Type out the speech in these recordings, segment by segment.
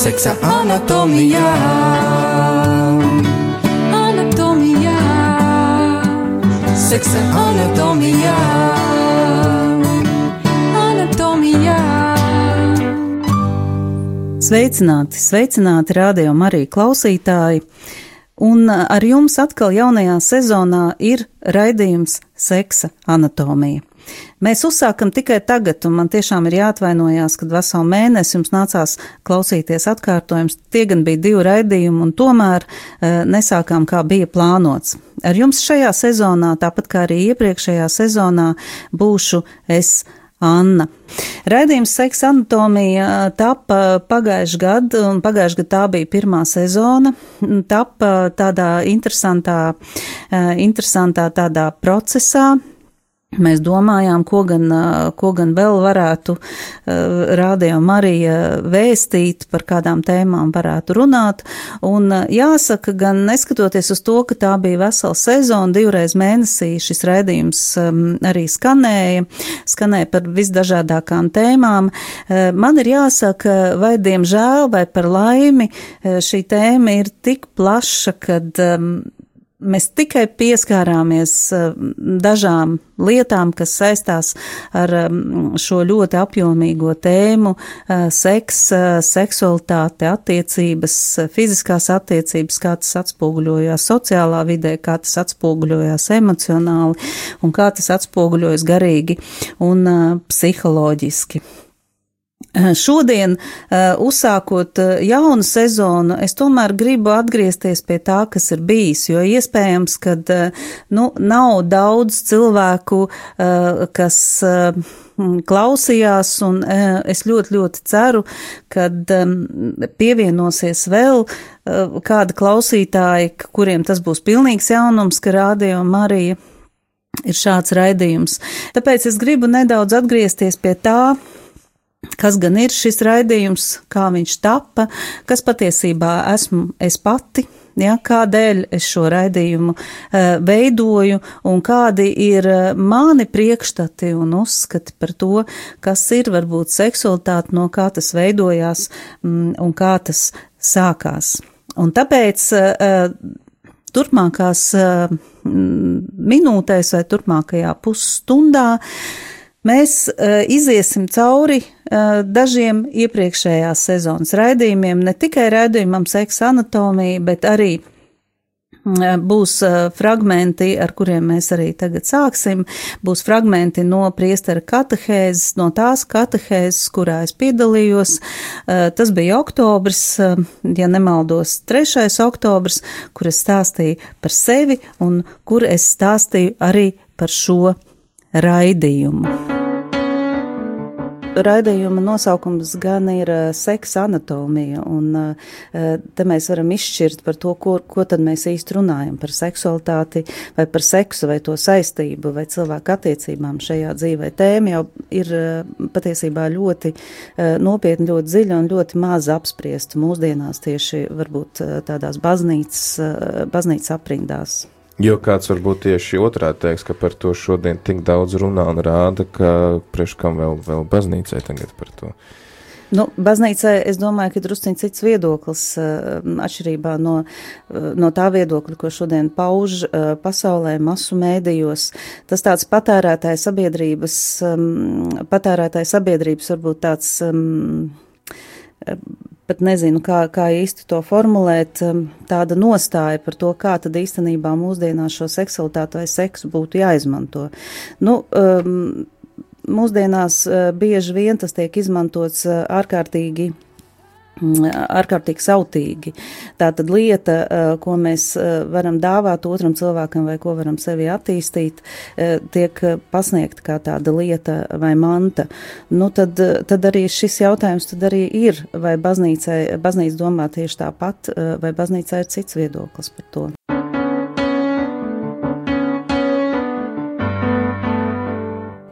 seksa anatomijā. Anatomijā, seksa anatomijā. Anatomijā. Sveicināti, sveicināti radio Marija klausītāji! Un ar jums atkal jaunajā sezonā ir raidījums Seksa anatomija. Mēs uzsākam tikai tagad, un man tiešām ir jāatvainojās, kad veselu mēnesi jums nācās klausīties atkārtojums. Tie gan bija divi raidījumi, un tomēr e, nesākām kā bija plānots. Ar jums šajā sezonā, tāpat kā arī iepriekšējā sezonā, būšu es. Anna. Raidījums Seksa anatomija tapa pagājušajā gadā, un pagājušajā gadā tā bija pirmā sezona. Tapa tādā interesantā, interesantā tādā procesā, Mēs domājām, ko gan, ko gan vēl varētu rādījā Marija vēstīt, par kādām tēmām varētu runāt. Un jāsaka, gan neskatoties uz to, ka tā bija vesela sezona, divreiz mēnesī šis raidījums arī skanēja, skanēja par visdažādākām tēmām. Man ir jāsaka, vai diemžēl, vai par laimi, šī tēma ir tik plaša, kad mēs tikai pieskārāmies eh, dažām lietām, kas saistās ar mm, šo ļoti apjomīgo tēmu eh, - seks, eh, seksualitāte, attiecības, fiziskās attiecības, kā tas atspoguļojās sociālā vidē, kā tas atspoguļojās emocionāli un kā tas atspoguļojas garīgi un psiholoģiski. Eh, šodien, eh, uzsākot eh, jaunu sezonu, es tomēr gribu atgriezties pie tā, kas ir bijis, jo iespējams, ka nu, nav daudz cilvēku, kas klausījās, un es ļoti, ļoti ceru, ka pievienosies vēl kāda klausītāja, kuriem tas būs pilnīgs jaunums, ka Rādio Marija ir šāds raidījums. Tāpēc es gribu nedaudz atgriezties pie tā, kas gan ir šis raidījums, kā viņš tappa, kas patiesībā esmu es pati. Ja, kādēļ es šo raidījumu uh, veidoju un kādi ir uh, mani priekšstati un uzskati par to, kas ir varbūt seksualitāte, no kā tas veidojās mm, un kā tas sākās. Un tāpēc uh, turpmākās minūtēs vai turpmākajā pusstundā Mēs uh, iziesim cauri uh, dažiem iepriekšējās sezonas raidījumiem, ne tikai raidījumam seksa anatomija, bet arī uh, būs fragmenti, ar kuriem mēs arī tagad sāksim. Būs fragmenti no priestera katehēzes, no tās katehēzes, kurā es piedalījos. Tas bija oktobris, ja nemaldos, 3. oktobris, kur es stāstīju par sevi un kur es stāstīju arī par šo raidījumu. Raidījuma nosaukums gan ir uh, seksa anatomija, un uh, te mēs varam izšķirt par to, ko, ko tad mēs īsti runājam par seksualitāti, vai par seksu, vai to saistību, vai cilvēku attiecībām šajā dzīvē. Tēma jau ir uh, patiesībā ļoti nopietna, ļoti dziļa un ļoti maz apspriesta mūsdienās tieši varbūt tādās baznīcas, baznīcas aprindās. Jo kāds varbūt tieši otrā teiks, ka par to šodien tik daudz runā un rāda, ka priekš kam vēl, vēl baznīcai tagad par to. Nu, baznīcai es domāju, ka drusciņ cits viedoklis atšķirībā no, no tā viedokļa, ko šodien pauž pasaulē masu mēdījos. Tas tāds patērētāja sabiedrības, patērētāja sabiedrības varbūt tāds pat nezinu, kā, kā īsti to formulēt, tāda nostāja par to, kā tad īstenībā mūsdienās šo seksualitāti vai seksu būtu jāizmanto. Nu, um, mūsdienās uh, bieži vien tas tiek izmantots uh, ārkārtīgi ārkārtīgi sautīgi. Tā tad lieta, eh, ko mēs eh, varam dāvāt otram cilvēkam vai ko varam sevi attīstīt, eh, tiek pasniegta kā tāda lieta vai manta. Nu, tad, tad arī šis jautājums tad arī ir, vai baznīcai, baznīca domā tieši tāpat, vai baznīcai ir cits viedoklis par to.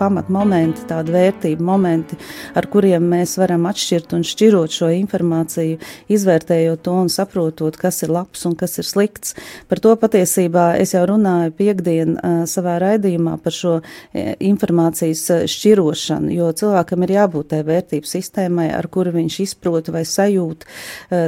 Pamatmomenti, tādi vērtību momenti, ar kuriem mēs varam atšķirt un šķirot šo informāciju, izvērtējot to un saprotot, kas ir labs un kas ir slikts. Par to patiesībā es jau runāju piekdien savā raidījumā par šo informācijas šķirošanu, jo cilvēkam ir jābūt tai vērtību sistēmai, ar kuru viņš izprot vai sajūt.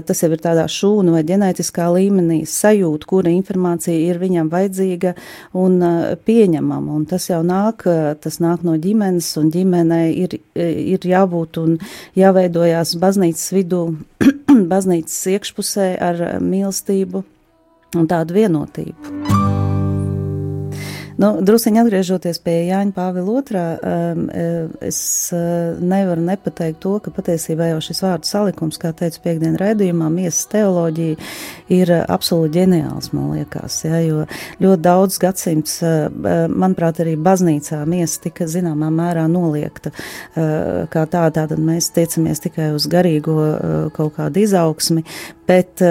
Tas jau ir tādā šūnu vai ģenētiskā līmenī sajūt, kura informācija ir viņam vajadzīga un pieņemama. Un tas jau nāk, tas nāk no ģimenes, un ģimenei ir, ir jābūt un jāveidojās baznīcas vidū, baznīcas iekšpusē ar mīlestību un tādu vienotību. Nu, Drusiņi atgriežoties pie Jāņa Pāvila otrā, um, es uh, nevaru nepateikt to, ka patiesībā jau šis vārdu salikums, kā teicu piekdien raidījumā, miesas teoloģija ir uh, absolūti ģeniāls, man liekas, ja, jo ļoti daudz gadsimts, uh, manuprāt, arī baznīcā miesa tika zināmā mērā noliekta kā tā, tātad mēs tiecamies tikai uz garīgo kaut kādu izaugsmi, bet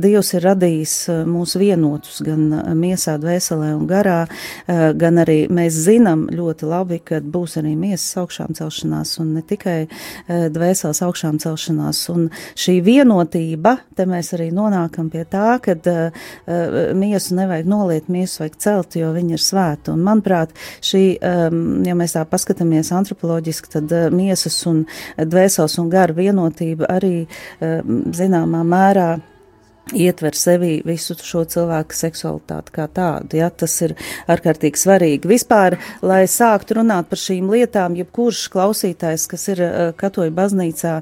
Dievs ir radījis mūs vienotus gan miesā, dvēselē un garā, Eh, gan arī mēs zinām ļoti labi, ka būs arī miesas augšām celšanās un ne tikai eh, dvēseles augšām celšanās. Un šī vienotība, te mēs arī nonākam pie tā, ka eh, miesu nevajag noliet, miesu vajag celt, jo viņa ir svēta. Un manuprāt, šī, ehm, ja mēs tā paskatāmies antropoloģiski, tad miesas un dvēseles un gara vienotība arī zināmā mērā Uh. Ietver sevī visu šo cilvēku seksualitāti kā tādu. Ja, tas ir ārkārtīgi svarīgi. Vispār, lai sāktu runāt par šīm lietām, jebkurš klausītājs, kas ir uh, katoļu baznīcā,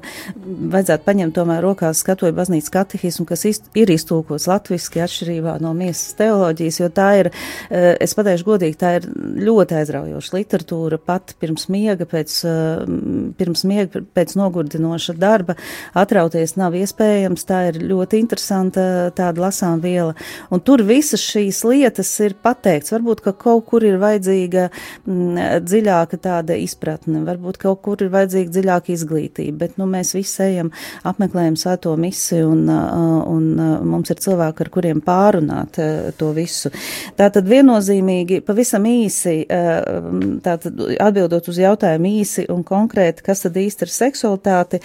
vajadzētu paņemt tomēr rokās katoļu baznīcas katehismu, kas ist, ir iztūkos latviski atšķirībā no miesas teoloģijas, jo tā ir, uh, es pateikšu godīgi, tā ir ļoti aizraujoša literatūra pat pirms miega, pēc, uh, pirms miega, pēc nogurdinoša darba. Atrauties nav iespējams, tā ir ļoti interesanta tāda, tāda lasām viela. Un tur visas šīs lietas ir pateikts. Varbūt, ka kaut kur ir vajadzīga m, mm, dziļāka tāda izpratne, varbūt kaut kur ir vajadzīga dziļāka izglītība, bet, nu, mēs visi ejam, apmeklējam svēto misiju un, un, un mums ir cilvēki, ar kuriem pārunāt to visu. Tātad viennozīmīgi, pavisam īsi, tātad atbildot uz jautājumu īsi un konkrēti, kas tad īsti ir seksualitāte,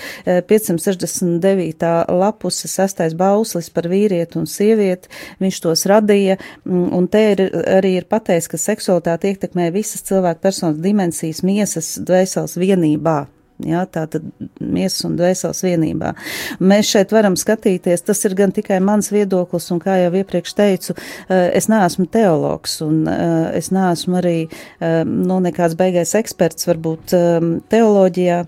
569. lapuse, sastais bauslis par vīrieti un sievieti, viņš tos radīja, mm, un te ir, arī ir pateikts, ka seksualitāte ietekmē visas cilvēku personas dimensijas miesas dvēseles vienībā. Ja, tā tad miesas un dvēseles vienībā. Mēs šeit varam skatīties, tas ir gan tikai mans viedoklis, un kā jau iepriekš teicu, eh, es neesmu teologs, un eh, es neesmu arī, eh, nu, nekāds beigais eksperts varbūt teoloģijā.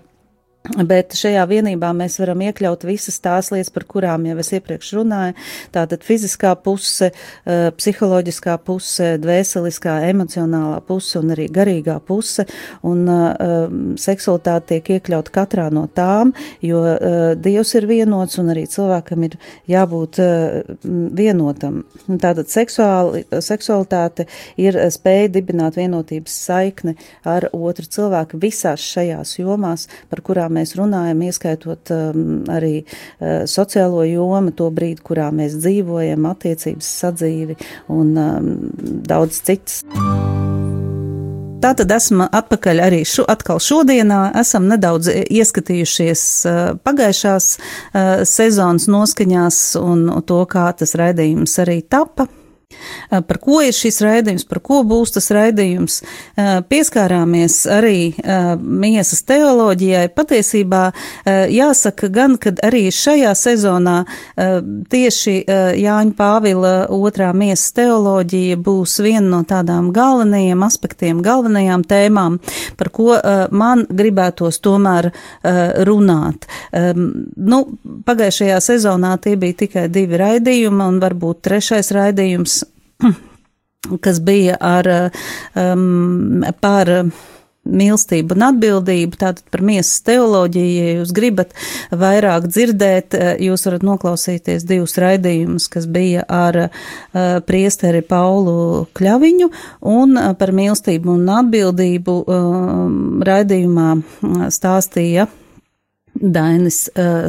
Bet šajā vienībā mēs varam iekļaut visas tās lietas, par kurām jau es iepriekš runāju. Tātad fiziskā puse, eh, psiholoģiskā puse, dvēseliskā, emocionālā puse un arī garīgā puse. Un uh, seksualitāte tiek iekļaut katrā no tām, jo uh, Dievs ir vienots un arī cilvēkam ir jābūt uh, vienotam. Tātad seksuāli, seksualitāte ir spēja dibināt vienotības saikni ar otru cilvēku visās šajās jomās, par kurām mēs runājam, ieskaitot um, arī uh, sociālo jomu, to brīdi, kurā mēs dzīvojam, attiecības sadzīvi un um, daudz citas. Tātad esmu atpakaļ arī šo, atkal šodienā. Esam nedaudz ieskatījušies uh, pagājušās uh, sezonas noskaņās un to, kā tas raidījums arī tapa. Eh, par ko ir šis raidījums, par ko būs tas raidījums. Eh, pieskārāmies arī eh, miesas teoloģijai. Patiesībā jāsaka gan, ka arī šajā sezonā tieši Jāņa Pāvila otrā miesas teoloģija būs viena no tādām galvenajiem aspektiem, galvenajām tēmām, par ko man gribētos tomēr runāt. Nu, pagājušajā sezonā tie bija tikai divi raidījumi un varbūt trešais raidījums kas bija ar, um, par mīlestību un atbildību, tātad par miesas teoloģiju, ja jūs gribat vairāk dzirdēt, jūs varat noklausīties divus raidījumus, kas bija ar uh, priesteri Paulu Kļaviņu un uh, par mīlestību un atbildību uh, raidījumā stāstīja Dainis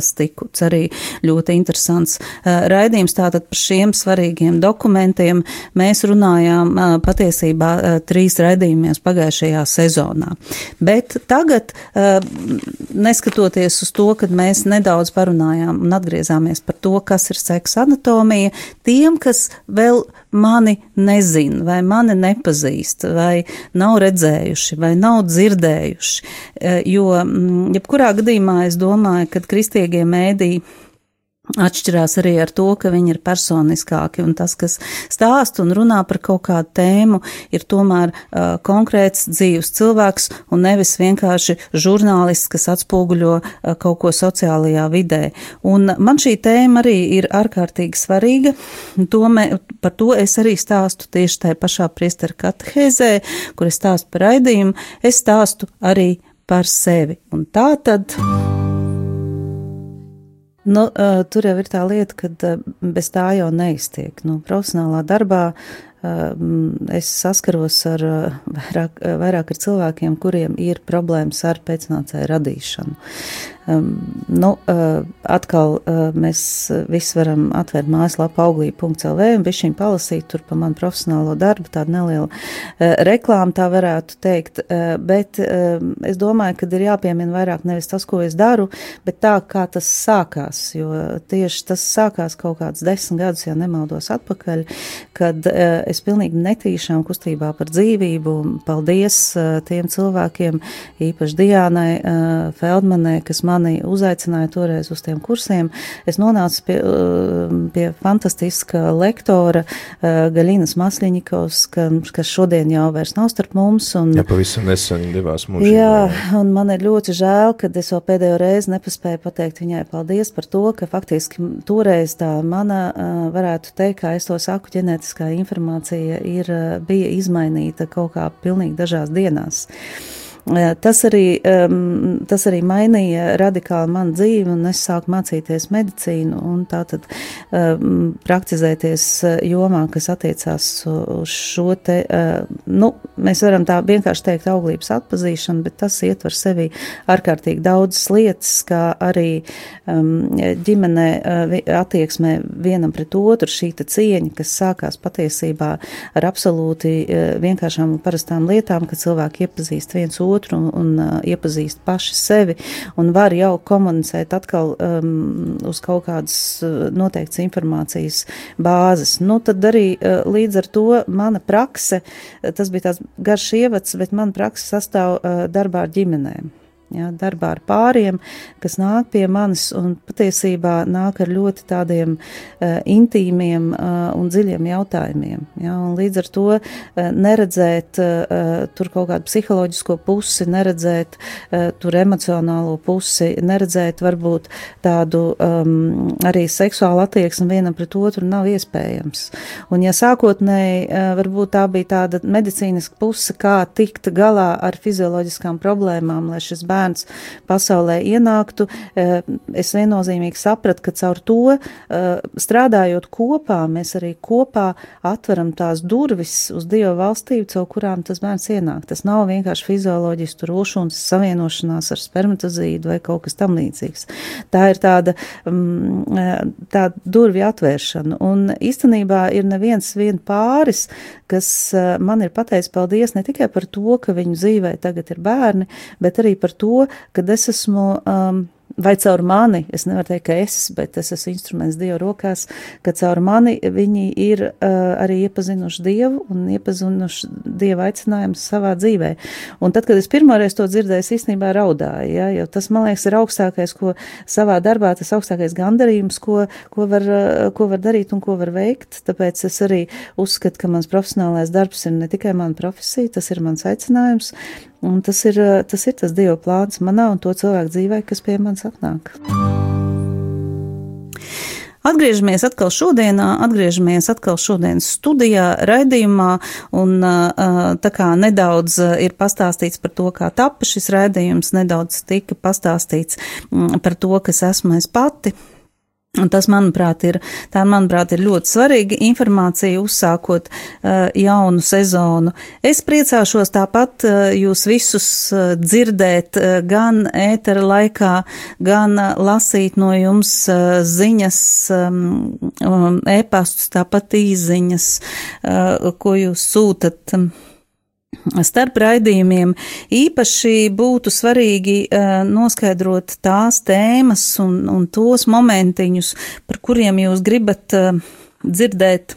Stikuts arī ļoti interesants raidījums. Tātad par šiem svarīgiem dokumentiem mēs runājām patiesībā trīs raidījumos pagājušajā sezonā. Bet tagad, neskatoties uz to, kad mēs nedaudz parunājām un atgriezāmies par to, kas ir seksa anatomija, tiem, kas vēl mani nezina, vai mani nepazīst, vai nav redzējuši, vai nav dzirdējuši, uh, jo mm, jebkurā gadījumā es domāju, ka kristīgie mēdī atšķirās arī ar to, ka viņi ir personiskāki, un tas, kas stāst un runā par kaut kādu tēmu, ir tomēr uh, konkrēts dzīves cilvēks, un nevis vienkārši žurnālists, kas atspoguļo uh, kaut ko sociālajā vidē. Un man šī tēma arī ir ārkārtīgi svarīga, to me, par to es arī stāstu tieši tajā pašā priestera katehēzē, kur es stāstu par raidījumu, es stāstu arī par sevi. Un tā tad. Nu, uh, tur jau ir tā lieta, ka uh, bez tā jau neiztiek. Nu, profesionālā darbā es saskaros ar vairāk, vairāk ar cilvēkiem, kuriem ir problēmas ar pēcnācēju radīšanu. Um, nu, uh, atkal mēs visi varam atvērt mājaslapu auglī.lv un bišķiņ palasīt tur pa manu profesionālo darbu, tāda neliela uh, reklāma, tā varētu teikt, bet es domāju, ka ir jāpiemina vairāk nevis tas, ko es daru, bet tā, kā tas sākās, jo tieši tas sākās kaut kāds desmit gadus, ja nemaldos atpakaļ, kad uh, es pilnīgi netīšām kustībā par dzīvību, paldies tiem cilvēkiem, īpaši Diānai Feldmanai, kas man mani uzaicināja toreiz uz tiem kursiem, es nonācu pie, pie fantastiska lektora Gaļinas Masliņikovs, ka, kas šodien jau vairs nav starp mums. Un, jā, pavisam nesen devās mūžībā. Jā, un man ir ļoti žēl, ka es vēl pēdējo reizi nepaspēju pateikt viņai paldies par to, ka faktiski toreiz tā mana, varētu teikt, kā es to saku, ģenētiskā informācija ir, bija izmainīta kaut kā pilnīgi dažās dienās. Eh, tas arī, tas arī mainīja radikāli manu dzīvi, un es sāku mācīties medicīnu un tātad praktizēties eh, jomā, kas attiecās uz šo te, uh, nu, mēs varam tā vienkārši teikt auglības atpazīšanu, bet tas ietver sevi ārkārtīgi daudzas lietas, kā arī ģimenē attieksmē vienam pret otru šī cieņa, kas sākās patiesībā ar absolūti vienkāršām un parastām lietām, ka cilvēki iepazīst viens otru otru un, un uh, iepazīst paši sevi un var jau komunicēt atkal um, uz kaut kādas uh, noteiktas informācijas bāzes. Nu, tad arī uh, līdz ar to mana prakse, tas bija tās garš ievads, bet mana prakse sastāv uh, darbā ar ģimenēm ja, darbā ar pāriem, kas nāk pie manis un patiesībā nāk ar ļoti tādiem uh, intīmiem uh, un dziļiem jautājumiem. Ja, un līdz ar to uh, neredzēt uh, tur kaut kādu psiholoģisko pusi, neredzēt uh, tur emocionālo pusi, neredzēt varbūt tādu um, arī seksuālu attieksmi vienam pret otru nav iespējams. Un ja sākotnēji uh, varbūt tā bija tāda medicīniska puse, kā tikt galā ar fizioloģiskām problēmām, lai šis bērns bērns pasaulē ienāktu, eh, es viennozīmīgi sapratu, ka caur to eh, strādājot kopā, mēs arī kopā atveram tās durvis uz Dieva valstību, caur kurām tas bērns ienāk. Tas nav vienkārši fizioloģiski tur ulšuns savienošanās ar spermatozīdu vai kaut kas tam līdzīgs. Tā ir tāda, mm, eh, tāda durvju atvēršana. Un īstenībā ir neviens vien pāris, kas man ir pateicis paldies ne tikai par to, ka viņu dzīvē tagad ir bērni, bet arī par to, to, ka es esmu um, vai caur mani, es nevaru teikt, ka es, bet es esmu instruments Dieva rokās, ka caur mani viņi ir uh, arī iepazinuši Dievu un iepazinuši Dieva aicinājumus savā dzīvē. Un tad, kad es pirmoreiz to dzirdēju, es īstenībā raudāju, ja, jo tas, man liekas, ir augstākais, ko savā darbā, tas augstākais gandarījums, ko, ko, var, uh, ko var darīt un ko var veikt. Tāpēc es arī uzskatu, ka mans profesionālais darbs ir ne tikai mana profesija, tas ir mans aicinājums, Un tas ir, tas ir tas Dieva plāns manā un to cilvēku dzīvē, kas pie manis atnāk. Atgriežamies atkal šodienā, atgriežamies atkal šodienas studijā, raidījumā, un tā kā nedaudz ir pastāstīts par to, kā tapa šis raidījums, nedaudz tika pastāstīts par to, kas esmu es pati Un tas, manuprāt, ir, tā, manuprāt, ir ļoti svarīga informācija uzsākot uh, jaunu sezonu. Es priecāšos tāpat uh, jūs visus uh, dzirdēt uh, gan ētera laikā, gan uh, lasīt no jums uh, ziņas, um, um, e-pastus, tāpat īziņas, uh, ko jūs sūtat. Um, Starp raidījumiem īpaši būtu svarīgi uh, noskaidrot tās tēmas un, un tos momentiņus, par kuriem jūs gribat uh, dzirdēt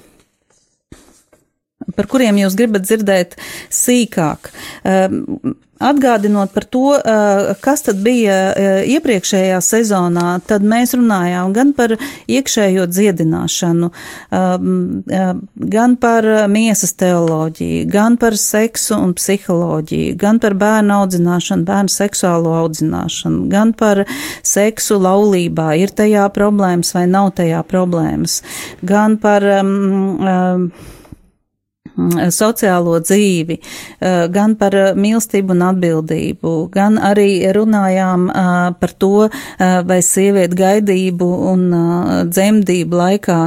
par kuriem jūs gribat dzirdēt sīkāk. Uh, Atgādinot par to, eh, kas tad bija eh, iepriekšējā sezonā, tad mēs runājām gan par iekšējo dziedināšanu, ehm, eh, gan par miesas teoloģiju, gan par seksu un psiholoģiju, gan par bērnu audzināšanu, bērnu seksuālo audzināšanu, gan par seksu laulībā, ir tajā problēmas vai nav tajā problēmas, gan par um, um, sociālo dzīvi, eh, gan par eh, mīlestību un atbildību, gan arī runājām eh, par to, vai sieviete gaidību un dzemdību laikā,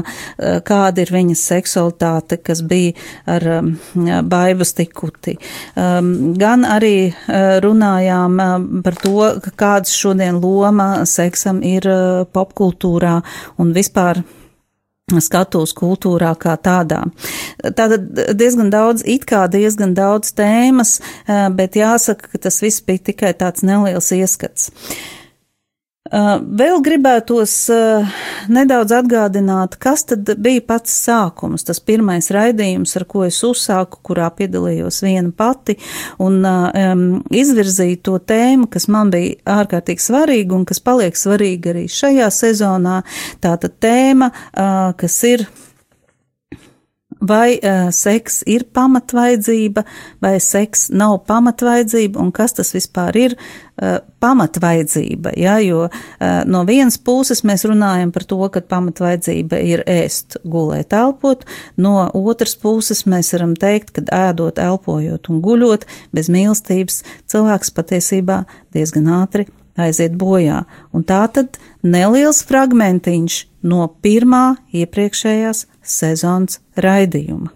kāda ir viņas seksualitāte, kas bija ar baivu stikuti. Gan arī runājām par to, kāds šodien loma seksam ir popkultūrā un vispār skatuves kultūrā kā tādā. Tātad diezgan daudz, it kā diezgan daudz tēmas, eh, bet jāsaka, ka tas viss bija tikai tāds neliels ieskats. Uh, vēl gribētos uh, nedaudz atgādināt, kas tad bija pats sākums, tas pirmais raidījums, ar ko es uzsāku, kurā piedalījos viena pati un uh, um, izvirzīju to tēmu, kas man bija ārkārtīgi svarīga un kas paliek svarīga arī šajā sezonā. Tātad tēma, kas ir vai uh, seks ir pamatvajadzība, vai seks nav pamatvajadzība, un kas tas vispār ir uh, pamatvajadzība. Ja, jo uh, no vienas puses mēs runājam par to, ka pamatvajadzība ir ēst, gulēt, elpot, no otras puses mēs varam teikt, ka ēdot, elpojot un guļot bez mīlestības cilvēks patiesībā diezgan ātri aiziet bojā. Un tā tad neliels fragmentiņš no pirmā iepriekšējās sezonas raidījuma.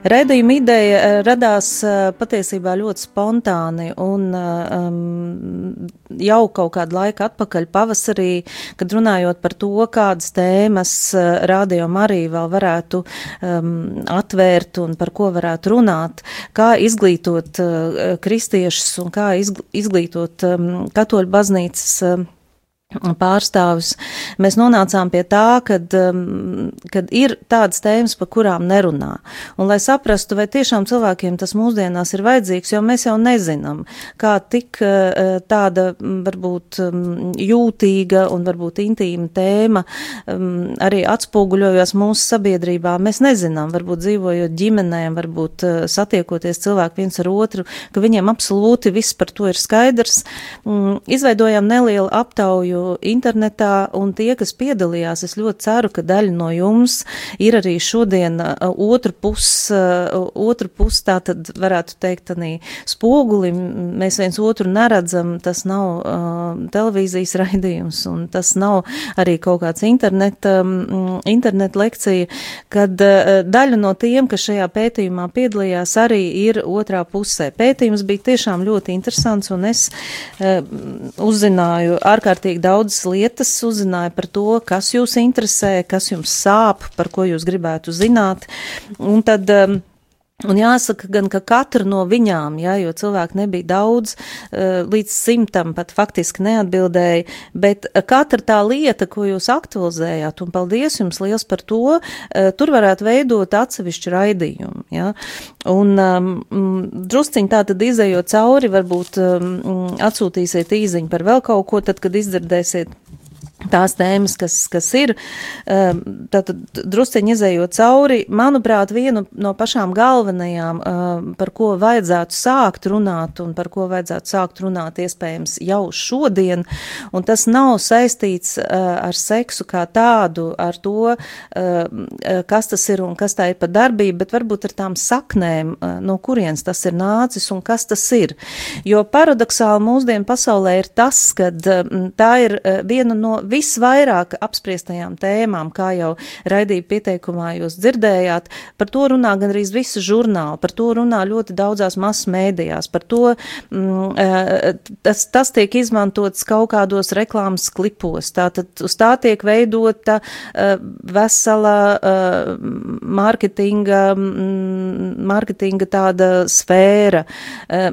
Raidījuma ideja eh, radās eh, patiesībā ļoti spontāni un um, jau kaut kādu laiku atpakaļ pavasarī, kad runājot par to, kādas tēmas rādījuma arī vēl varētu um, atvērt un par ko varētu runāt, kā izglītot uh, kristiešus un kā izglītot um, katoļu baznīcas. Uh, pārstāvis, mēs nonācām pie tā, kad, um, kad ir tādas tēmas, par kurām nerunā. Un, lai saprastu, vai tiešām cilvēkiem tas mūsdienās ir vajadzīgs, jo mēs jau nezinām, kā tik uh, tāda varbūt um, jūtīga un varbūt intīma tēma um, arī atspoguļojas mūsu sabiedrībā. Mēs nezinām, varbūt dzīvojot ģimenēm, varbūt uh, satiekoties cilvēki viens ar otru, ka viņiem absolūti viss par to ir skaidrs. Um, izveidojām nelielu aptauju internetā, un tie, kas piedalījās, es ļoti ceru, ka daļa no jums ir arī šodien uh, otru pus, uh, otru pus tā tad varētu teikt, arī spoguli, mēs viens otru neredzam, tas nav uh, televīzijas raidījums, un tas nav arī kaut kāds interneta, um, interneta lekcija, kad uh, daļa no tiem, kas šajā pētījumā piedalījās, arī ir otrā pusē. Pētījums bija tiešām ļoti interesants, un es uh, uzzināju ārkārtīgi daudz daudzas lietas, uzzināja par to, kas jūs interesē, kas jums sāp, par ko jūs gribētu zināt. Un tad um, Un jāsaka gan, ka katra no viņām, jā, jo cilvēku nebija daudz, eh, līdz simtam pat faktiski neatbildēja, bet katra tā lieta, ko jūs aktualizējāt, un paldies jums liels par to, eh, tur varētu veidot atsevišķu raidījumu, jā. Un um, drusciņ tā tad izējot cauri, varbūt um, atsūtīsiet īziņu par vēl kaut ko, tad, kad izdzirdēsiet tās tēmas, kas, kas ir. Um, tātad, drusceņi izējot cauri, manuprāt, vienu no pašām galvenajām, um, par ko vajadzētu sākt runāt un par ko vajadzētu sākt runāt iespējams jau šodien, un tas nav saistīts uh, ar seksu kā tādu, ar to, um, uh, kas tas ir un kas tā ir pa darbība, bet varbūt ar tām saknēm, uh, no kurienes tas ir nācis un kas tas ir. Jo paradoxāli mūsdienu pasaulē ir tas, ka tā ir viena no visvairāk apspriestajām tēmām, kā jau raidīja pieteikumā jūs dzirdējāt, par to runā gan arī visi žurnāli, par to runā ļoti daudzās masu mēdījās, par to mm, eh, tas, tas tiek izmantots kaut kādos reklāmas klipos, tātad uz tā tiek veidota eh, vesela eh, mārketinga, mm, mārketinga tāda sfēra.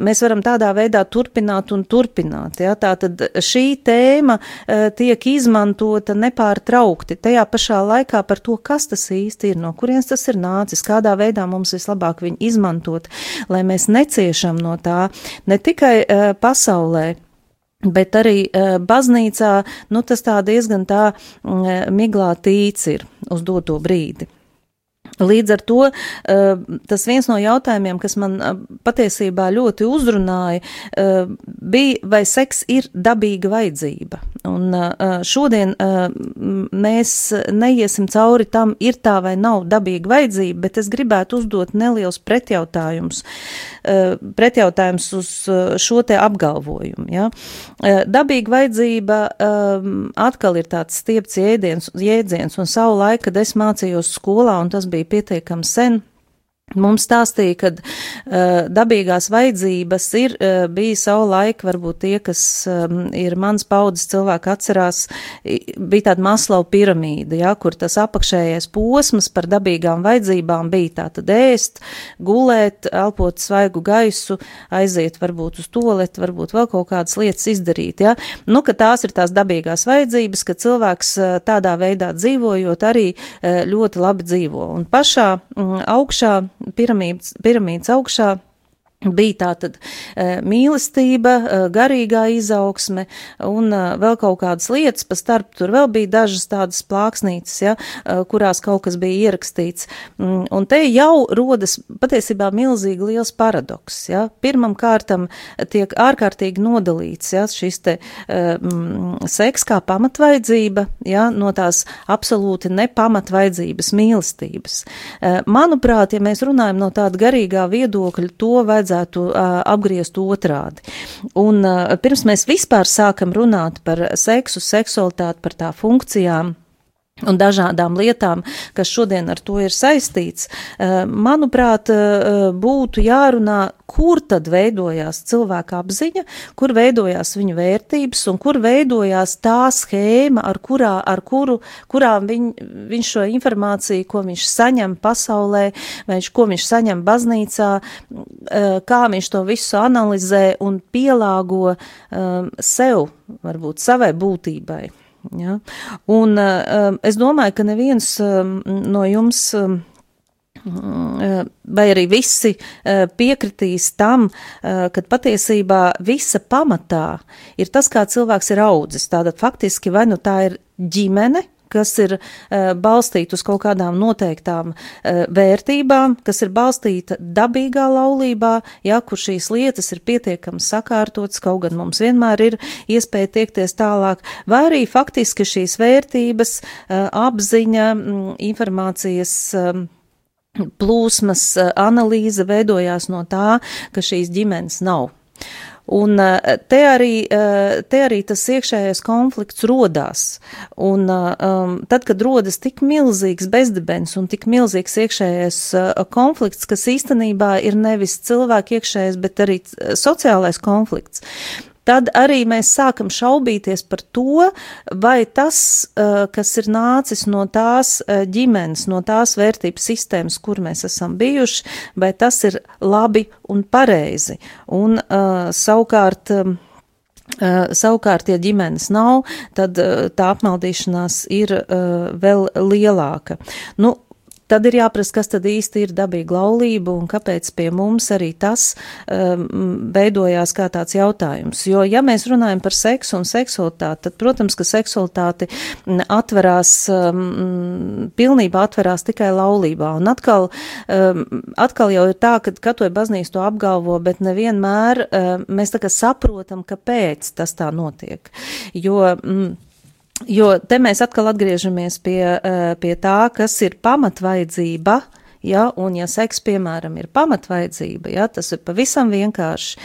Mēs varam tādā veidā turpināt un turpināt, ja, tātad šī tēma tiek izmantota izmantota nepārtraukti, tajā pašā laikā par to, kas tas īsti ir, no kurienes tas ir nācis, kādā veidā mums vislabāk viņu izmantot, lai mēs neciešam no tā ne tikai uh, pasaulē, Bet arī uh, baznīcā, nu, tas tā diezgan tā uh, miglā tīts ir uz doto brīdi. Līdz ar to eh, tas viens no jautājumiem, kas man eh, patiesībā ļoti uzrunāja, eh, bija, vai seks ir dabīga vajadzība. Un šodien mēs neiesim cauri tam, ir tā vai nav dabīga vajadzība, bet es gribētu uzdot neliels pretjautājums, pretjautājums uz šo te apgalvojumu. Ja? Dabīga vajadzība atkal ir tāds stiepts jēdziens, jēdziens un savu laiku, kad es mācījos skolā, un tas bija bija pietiekami sen. Mums stāstīja, ka uh, dabīgās vajadzības ir uh, bija savu laiku, varbūt tie, kas um, ir mans paudzes cilvēki atcerās, bija tāda maslau piramīda, ja, kur tas apakšējais posms par dabīgām vajadzībām bija tā tad ēst, gulēt, elpot svaigu gaisu, aiziet varbūt uz toaletu, varbūt vēl kaut kādas lietas izdarīt, ja. Nu, ka tās ir tās dabīgās vajadzības, ka cilvēks uh, tādā veidā dzīvojot arī uh, ļoti labi dzīvo. Un pašā um, augšā piramīdas, piramīdas augšā bija tā tad e, mīlestība, e, garīgā izaugsme un e, vēl kaut kādas lietas, pa starp tur vēl bija dažas tādas plāksnītes, ja, kurās kaut kas bija ierakstīts. Mm, un te jau rodas patiesībā milzīgi liels paradoks, ja. Pirmam kārtam tiek ārkārtīgi nodalīts, ja, šis te um, seks kā pamatvaizdzība, ja, no tās absolūti nepamatvaidzības mīlestības. Manuprāt, ja mēs runājam no tāda garīgā viedokļa, to vajadzētu vajadzētu apgriezt otrādi. Un pirms mēs vispār sākam runāt par seksu, seksualitāti, par tā funkcijām, un dažādām lietām, kas šodien ar to ir saistīts, manuprāt, būtu jārunā kur tad veidojās cilvēka apziņa, kur veidojās viņa vērtības un kur veidojās tā schēma, ar, kurā, ar kuru, kurām viņ, viņš šo informāciju, ko viņš saņem pasaulē, vai viņš, ko viņš saņem baznīcā, eh, kā viņš to visu analizē un pielāgo sev, varbūt savai būtībai. Ja? Un um, es domāju, ka neviens um, no jums um, vai arī visi piekritīs tam, ka patiesībā visa pamatā ir tas, kā cilvēks ir audzis. Tātad faktiski vai nu tā ir ģimene, kas ir uh, balstīta uz kaut kādām noteiktām uh, vērtībām, kas ir balstīta dabīgā laulībā, ja, kur šīs lietas ir pietiekami sakārtotas, kaut gan mums vienmēr ir iespēja tiekties tālāk, vai arī faktiski šīs vērtības, uh, apziņa, m, informācijas. Um, plūsmas analīze veidojās no tā, ka šīs ģimenes nav. Un eh, te arī, eh, te arī tas iekšējais konflikts rodās. Un um, tad, kad rodas tik milzīgs bezdibens un tik milzīgs iekšējais konflikts, kas īstenībā ir nevis cilvēku iekšējais, bet arī sociālais konflikts, tad arī mēs sākam šaubīties par to, vai tas, eh, kas ir nācis no tās eh, ģimenes, no tās vērtības sistēmas, kur mēs esam bijuši, vai tas ir labi un pareizi. Un uh, savukārt. Savukārt, ja ģimenes nav, tad tā apmaldīšanās ir vēl lielāka. Nu, tad ir jāprasa, kas tad īsti ir dabīga laulība un kāpēc pie mums arī tas um, veidojās kā tāds jautājums. Jo, ja mēs runājam par seksu un seksualitāti, tad, protams, ka seksualitāti atverās, um, pilnībā atverās tikai laulībā. Un atkal, um, atkal jau ir tā, ka katoja baznīca to apgalvo, bet nevienmēr um, mēs tā kā saprotam, kāpēc tas tā notiek. Jo, mm, Jo te mēs atkal atgriežamies pie, eh, pie tā, kas ir pamatvajadzība. Ja, un, ja seks, piemēram, ir pamatvajadzība, ja, tas ir pavisam vienkārši.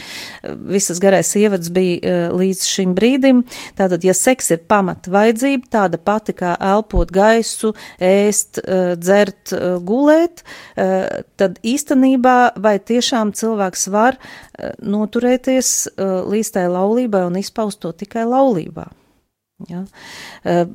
Visas garais ievads bija uh, līdz šim brīdim. Tātad, ja seks ir pamatvajadzība, tāda pati kā elpot gaisu, ēst, uh, dzert, uh, gulēt, uh, tad īstenībā vai tiešām cilvēks var uh, noturēties uh, līdz tai laulībai un izpaust to tikai laulībā. Ja? Eh,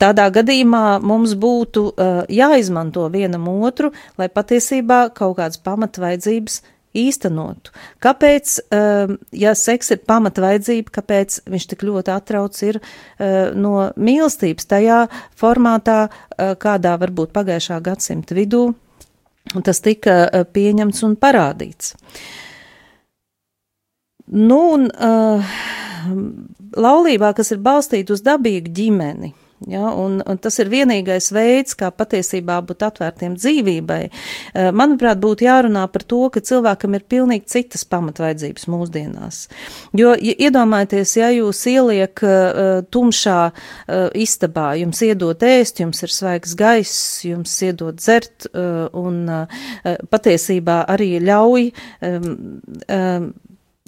tādā gadījumā mums būtu uh, jāizmanto vienam otru, lai patiesībā kaut kādas pamatvaidzības īstenotu. Kāpēc, uh, ja seks ir pamatvajadzība, kāpēc viņš tik ļoti atrauc ir no mīlestības tajā formātā, kādā varbūt pagājušā gadsimta vidū tas tika pieņemts un parādīts. Nu, un, laulībā, kas ir balstīta uz dabīgu ģimeni. Ja, un, un tas ir vienīgais veids, kā patiesībā būt atvērtiem dzīvībai. Eh, manuprāt, būtu jārunā par to, ka cilvēkam ir pilnīgi citas pamatvaidzības mūsdienās. Jo, ja iedomājieties, ja jūs ieliek uh, tumšā uh, istabā, jums iedot ēst, jums ir svaigs gaiss, jums iedot dzert uh, un patiesībā arī ļauj um, um,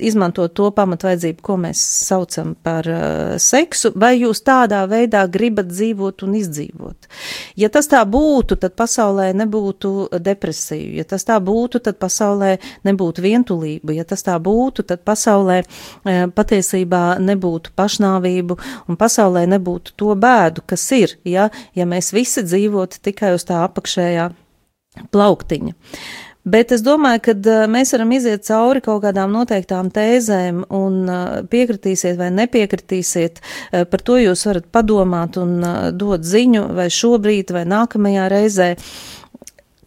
izmantot to pamatvajadzību, ko mēs saucam par uh, seksu, vai jūs tādā veidā gribat dzīvot un izdzīvot. Ja tas tā būtu, tad pasaulē nebūtu depresiju, ja tas tā būtu, tad pasaulē nebūtu vientulība, ja tas tā būtu, tad pasaulē uh, patiesībā nebūtu pašnāvību un pasaulē nebūtu to bēdu, kas ir, ja, ja mēs visi dzīvotu tikai uz tā apakšējā plauktiņa. Bet es domāju, ka mēs varam iziet cauri kaut kādām noteiktām tēzēm un piekritīsiet vai nepiekritīsiet. Par to jūs varat padomāt un dot ziņu vai šobrīd vai nākamajā reizē.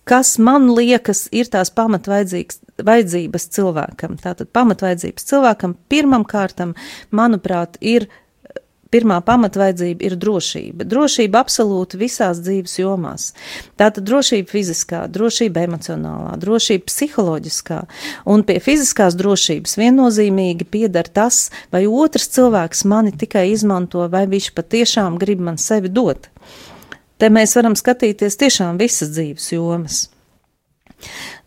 Kas man liekas ir tās pamatvaidzības cilvēkam? Tātad pamatvaidzības cilvēkam pirmam kārtam, manuprāt, ir pirmā pamatvajadzība ir drošība. Drošība absolūti visās dzīves jomās. Tātad drošība fiziskā, drošība emocionālā, drošība psiholoģiskā. Un pie fiziskās drošības viennozīmīgi piedara tas, vai otrs cilvēks mani tikai izmanto, vai viņš patiešām grib man sevi dot. Te mēs varam skatīties tiešām visas dzīves jomas.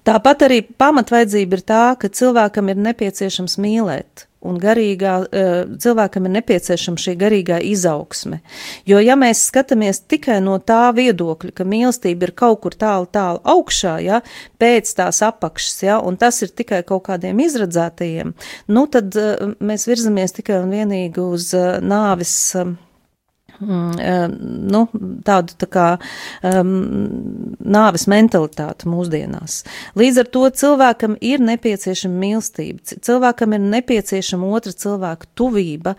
Tāpat arī pamatvajadzība ir tā, ka cilvēkam ir nepieciešams mīlēt un garīgā, eh, cilvēkam ir nepieciešama šī garīgā izaugsme. Jo, ja mēs skatāmies tikai no tā viedokļa, ka mīlestība ir kaut kur tālu, tālu augšā, ja, pēc tās apakšas, ja, un tas ir tikai kaut kādiem izradzētajiem, nu, tad eh, mēs virzamies tikai un vienīgi uz nāvis mm, nu, tādu tā kā um, nāves mentalitāti mūsdienās. Līdz ar to cilvēkam ir nepieciešama mīlestība, cilvēkam ir nepieciešama otra cilvēka tuvība,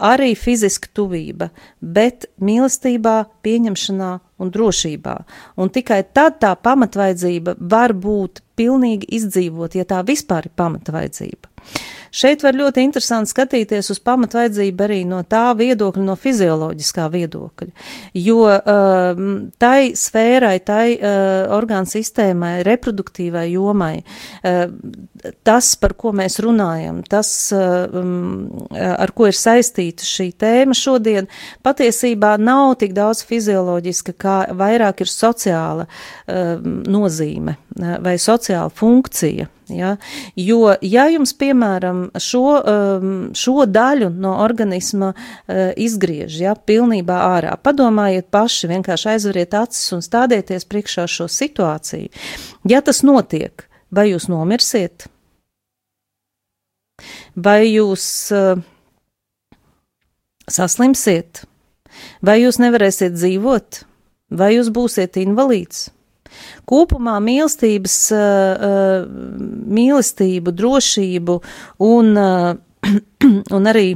arī fiziska tuvība, bet mīlestībā, pieņemšanā un drošībā. Un tikai tad tā pamatvajadzība var būt pilnīgi izdzīvot, ja tā vispār ir pamatvajadzība. Šeit var ļoti interesanti skatīties uz pamatvajadzību arī no tā viedokļa, no fizioloģiskā viedokļa, jo uh, tai sfērai, tai uh, orgānu sistēmai, reproduktīvai jomai, uh, tas, par ko mēs runājam, tas, uh, um, ar ko ir saistīta šī tēma šodien, patiesībā nav tik daudz fizioloģiska, kā vairāk ir sociāla uh, nozīme uh, vai sociāla funkcija. Ja? Jo, ja jums, piemēram, šo, um, šo daļu no organisma uh, izgriež, ja, pilnībā ārā, padomājiet paši, vienkārši aizveriet acis un stādieties priekšā šo situāciju. Ja tas notiek, vai jūs nomirsiet? Vai jūs uh, saslimsiet? Vai jūs nevarēsiet dzīvot? Vai jūs būsiet invalīds? Kopumā mīlestības, eh, eh, mīlestību, drošību un, eh, un arī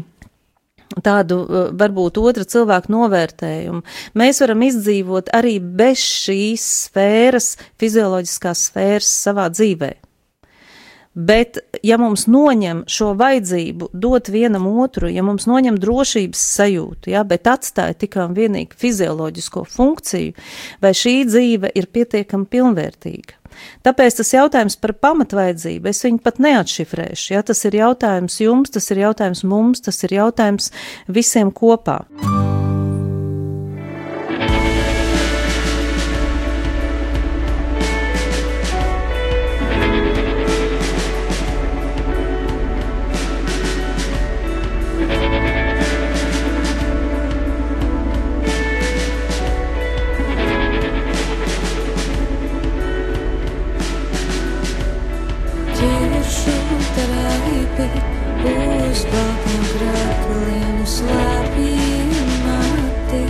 tādu uh, varbūt otra cilvēka novērtējumu. Mēs varam izdzīvot arī bez šīs sfēras, fizioloģiskās sfēras savā dzīvē. Bet, ja mums noņem šo vajadzību dot vienam otru, ja mums noņem drošības sajūtu, ja, bet atstāja tikai un vienīgi fizioloģisko funkciju, vai šī dzīve ir pietiekami pilnvērtīga? Tāpēc tas jautājums par pamatvajadzību, es viņu pat neatšifrēšu. Ja? Tas ir jautājums jums, tas ir jautājums mums, tas ir jautājums visiem kopā. Ķiršu traipi uz baltiem krākliem slēpj mati,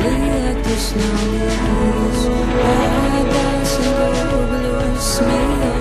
lietus nav lietus, pēdās rūgļos smilšu nava,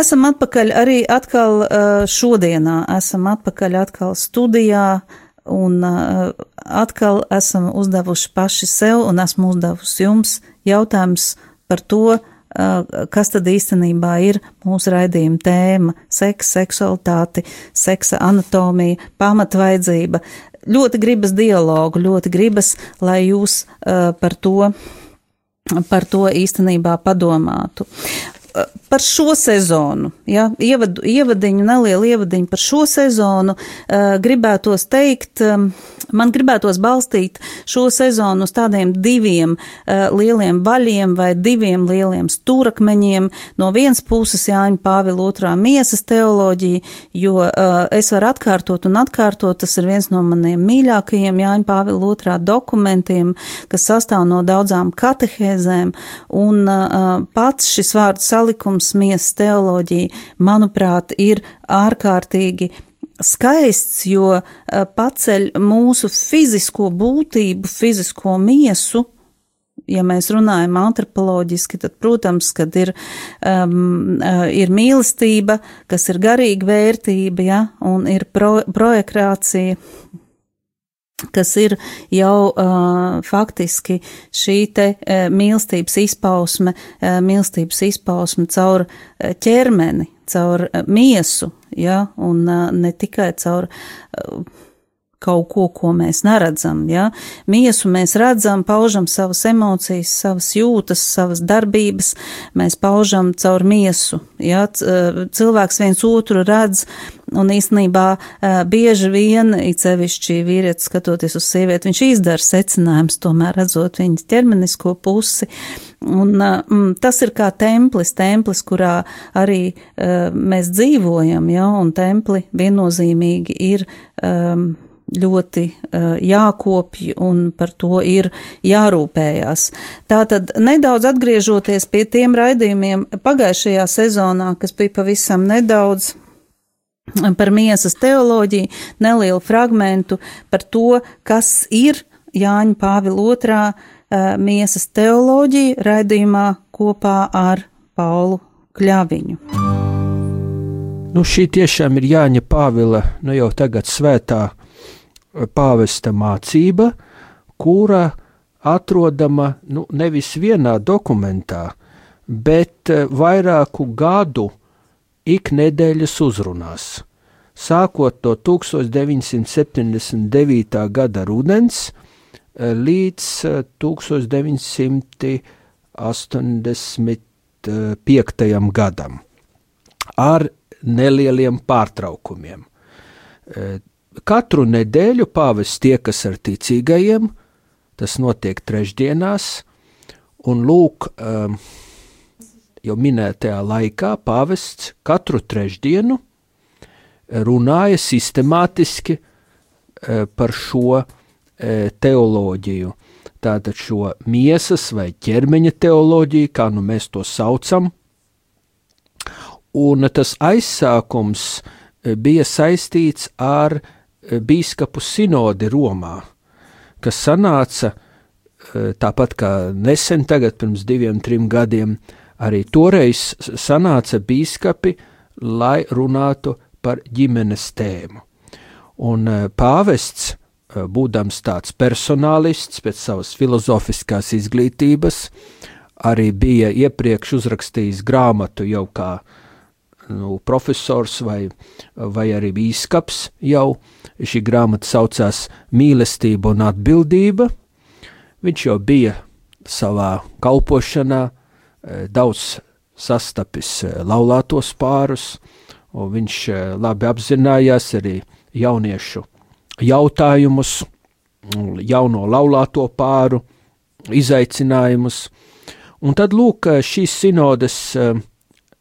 Esam atpakaļ arī atkal uh, šodienā, esam atpakaļ atkal studijā, un uh, atkal esam uzdevuši paši sev, un esmu uzdevusi jums jautājums par to, uh, kas tad īstenībā ir mūsu raidījuma tēma - seks, seksualitāti, seksa anatomija, pamatvajadzība. Ļoti gribas dialogu, ļoti gribas, lai jūs par to par to īstenībā padomātu. Par šo sezonu, ja, ievadu, ievadiņu, nelielu ievadiņu par šo sezonu, uh, gribētos teikt, um, man gribētos balstīt šo sezonu uz tādiem diviem uh, lieliem vaļiem vai diviem lieliem stūrakmeņiem. No vienas puses Jāņa Pāvila otrā miesas teoloģija, jo uh, es varu atkārtot un atkārtot, tas ir viens no maniem mīļākajiem Jāņa Pāvila otrā dokumentiem, kas sastāv no daudzām katehēzēm, un uh, pats šis vārds salikums miesas teoloģija, manuprāt, ir ārkārtīgi skaists, jo uh, paceļ mūsu fizisko būtību, fizisko miesu. Ja mēs runājam antropoloģiski, tad, protams, kad ir, um, ir mīlestība, kas ir garīga vērtība, ja, un ir pro, projekācija, kas ir jau uh, faktiski šī te uh, mīlestības izpausme, uh, mīlestības izpausme caur uh, ķermeni, caur uh, miesu, ja, un uh, ne tikai caur uh, kaut ko, ko mēs neredzam. Ja? Miesu mēs redzam, paužam savas emocijas, savas jūtas, savas darbības, mēs paužam caur miesu. Ja? Cilvēks viens otru redz, un īstenībā bieži vien, it sevišķi vīrietis skatoties uz sievieti, viņš izdara secinājums, tomēr redzot viņas ķermenisko pusi. Un, mm, tas ir kā templis, templis, kurā arī uh, mēs dzīvojam, ja, un templi viennozīmīgi ir um, ļoti uh, jākopj un par to ir jārūpējās. Tātad nedaudz atgriežoties pie tiem raidījumiem pagājušajā sezonā, kas bija pavisam nedaudz par miesas teoloģiju, nelielu fragmentu par to, kas ir Jāņa Pāvila otrā miesas teoloģija raidījumā kopā ar Paulu Kļaviņu. Nu, šī tiešām ir Jāņa Pāvila, nu jau tagad svētā pāvesta mācība, kura atrodama nu, nevis vienā dokumentā, bet vairāku gadu iknedēļas uzrunās. Sākot no 1979. gada rudens līdz 1985. gadam, ar nelieliem pārtraukumiem katru nedēļu pāvests tiekas ar ticīgajiem, tas notiek trešdienās, un lūk, jau minētajā laikā pāvests katru trešdienu runāja sistemātiski eh, par šo eh, teoloģiju. Tātad šo miesas vai ķermeņa teoloģiju, kā nu mēs to saucam, un tas aizsākums eh, bija saistīts ar bīskapu sinodi Romā, kas sanāca tāpat kā nesen, tagad pirms diviem, trim gadiem, arī toreiz sanāca bīskapi, lai runātu par ģimenes tēmu. Un pāvests būdams tāds personālists pēc savas filozofiskās izglītības, arī bija iepriekš uzrakstījis grāmatu jau kā nu, profesors vai, vai arī bīskaps jau. Šī grāmata saucās Mīlestība un atbildība. Viņš jau bija savā kalpošanā eh, daudz sastapis eh, laulātos pārus, un viņš labi apzinājās arī jauniešu jautājumus, jauno laulāto pāru izaicinājumus. Un tad, lūk, šīs sinodes eh,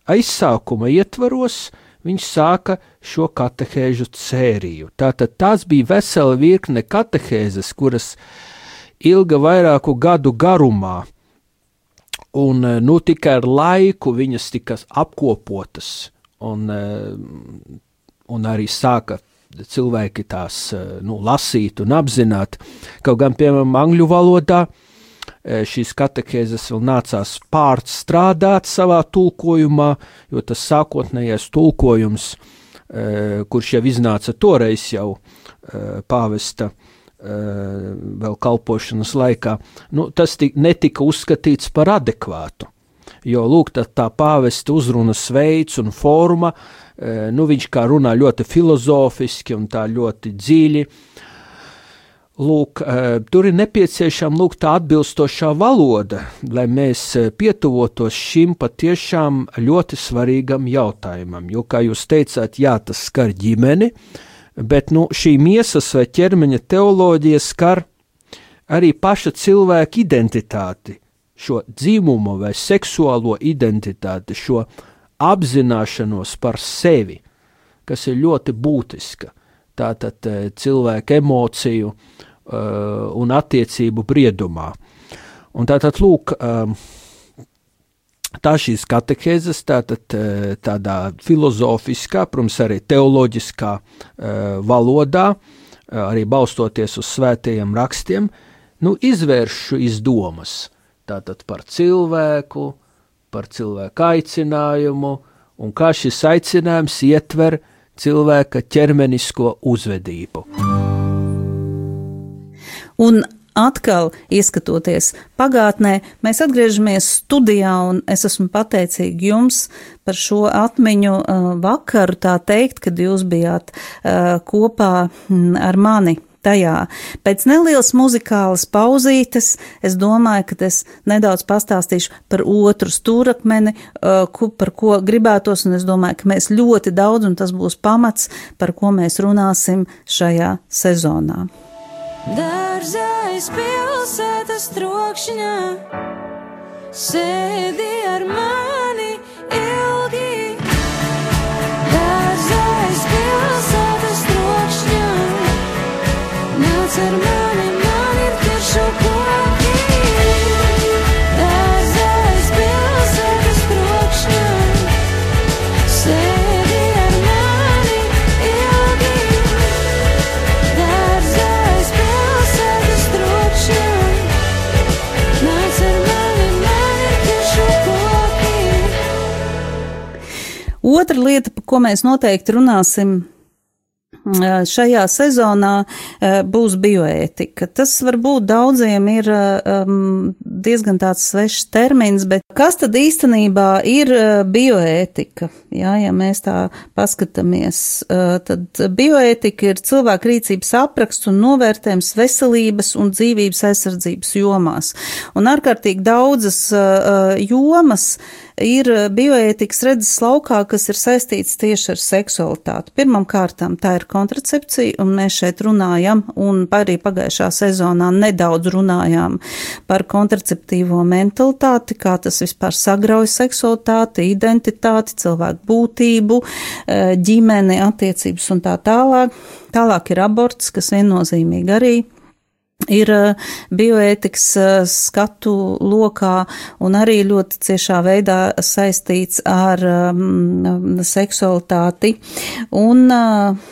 aizsākuma ietvaros viņš sāka šo katehēžu sēriju. Tātad tās bija vesela virkne katehēzes, kuras ilga vairāku gadu garumā, un eh, nu tikai ar laiku viņas tika apkopotas un, eh, un arī sāka cilvēki tās eh, nu, lasīt un apzināt. Kaut gan, piemēram, angļu valodā eh, šīs katehēzes vēl nācās pārstrādāt savā tulkojumā, jo tas sākotnējais tulkojums, eh, kurš jau iznāca toreiz jau pāvesta vēl kalpošanas laikā, nu, tas tik, netika uzskatīts par adekvātu. Jo lūk, tā, tā pāvesta uzrunas veids un forma uh, nu, viņš kā runā ļoti filozofiski un tā ļoti dziļi. Lūk, eh, tur ir nepieciešama lūk, tā atbilstošā valoda, lai mēs eh, pietuvotos šim patiešām ļoti svarīgam jautājumam. Jo, kā jūs teicāt, jā, tas skar ģimeni, bet nu, šī miesas vai ķermeņa teoloģija skar arī paša cilvēka identitāti, šo dzimumu vai seksuālo identitāti, šo apzināšanos par sevi, kas ir ļoti būtiska. Tātad eh, cilvēka emociju uh, un attiecību briedumā. Un tātad, lūk, um, tā šīs katehēzes, tātad tādā filozofiskā, protams, arī teoloģiskā valodā, arī balstoties uz svētajiem rakstiem, nu, izvērš šīs domas. Tātad par cilvēku, uh, par cilvēku aicinājumu un kā šis aicinājums ietver cilvēka ķermenisko uzvedību. Un atkal, ieskatoties pagātnē, mēs atgriežamies studijā, un es esmu pateicīga jums par šo atmiņu uh, vakaru, tā teikt, kad jūs bijāt uh, kopā mm, ar mani tajā. Pēc nelielas muzikālas pauzītes es domāju, ka es nedaudz pastāstīšu par otru stūrakmeni, uh, par ko gribētos, un es domāju, ka mēs ļoti daudz, un tas būs pamats, par ko mēs runāsim šajā sezonā. Dārzais pilsētas trokšņā sēdi Otra lieta, par ko mēs noteikti runāsim šajā sezonā, eh, būs bioētika. Tas varbūt daudziem ir um, diezgan tāds svešs termins, bet kas tad īstenībā ir eh, bioētika? Jā, ja mēs tā paskatāmies, tad bioētika ir cilvēka rīcības apraksts un novērtējums veselības un dzīvības aizsardzības jomās. Un ārkārtīgi daudzas jomas, ir bioētikas redzes laukā, kas ir saistīts tieši ar seksualitāti. Pirmam kārtām tā ir kontracepciju, un mēs šeit runājam, un arī pagājušā sezonā nedaudz runājām par kontraceptīvo mentalitāti, kā tas vispār sagrauj seksualitāti, identitāti, cilvēku būtību, eh, ģimeni, attiecības un tā tālāk. Tālāk ir aborts, kas viennozīmīgi arī ir bioētikas skatu lokā un arī ļoti ciešā veidā saistīts ar um, seksualitāti. Un uh,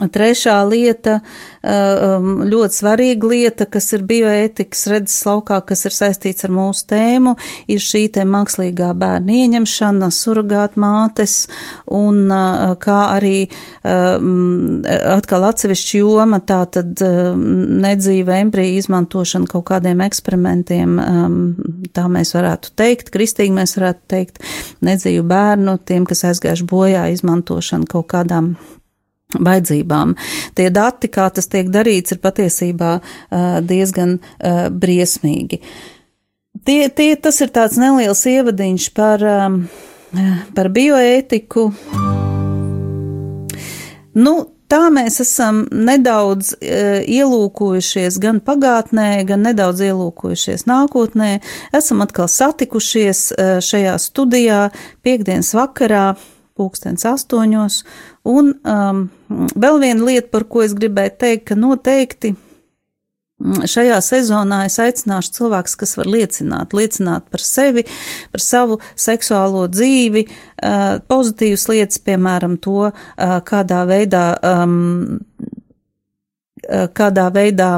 Trešā lieta, um, ļoti svarīga lieta, kas ir bioētikas redzes laukā, kas ir saistīts ar mūsu tēmu, ir šī te mākslīgā bērna ieņemšana, surrogāt mātes un uh, kā arī um, atkal atsevišķi joma, tā tad um, nedzīva embrija izmantošana kaut kādiem eksperimentiem, tā mēs varētu teikt, kristīgi mēs varētu teikt, nedzīvu bērnu, tiem, kas aizgājuši bojā, izmantošana kaut kādām vajadzībām. Tie dati, kā tas tiek darīts, ir patiesībā diezgan briesmīgi. Tie, tie, tas ir tāds neliels ievadiņš par, par bioētiku. Nu, tā mēs esam nedaudz ielūkojušies gan pagātnē, gan nedaudz ielūkojušies nākotnē. Esam atkal satikušies šajā studijā piekdienas vakarā pulkstens astoņos. Un um, vēl viena lieta, par ko es gribēju teikt, ka noteikti mm, šajā sezonā es aicināšu cilvēkus, kas var liecināt, liecināt par sevi, par savu seksuālo dzīvi, uh, pozitīvas lietas, piemēram, to, uh, kādā veidā, um, uh, kādā veidā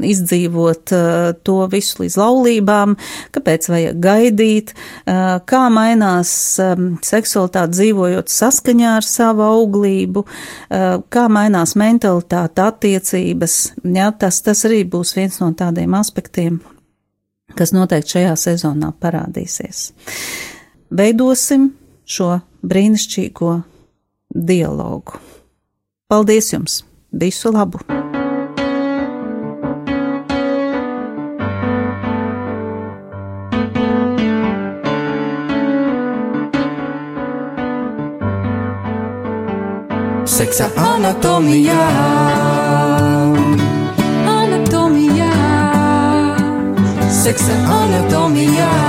izdzīvot uh, to visu līdz laulībām, kāpēc vajag gaidīt, uh, kā mainās um, seksualitāte dzīvojot saskaņā ar savu auglību, uh, kā mainās mentalitāte, attiecības. Jā, tas, tas arī būs viens no tādiem aspektiem, kas noteikti šajā sezonā parādīsies. Veidosim šo brīnišķīgo dialogu. Paldies jums! Visu labu! Seksa anatomijā. Anatomijā, Seksa anatomijā.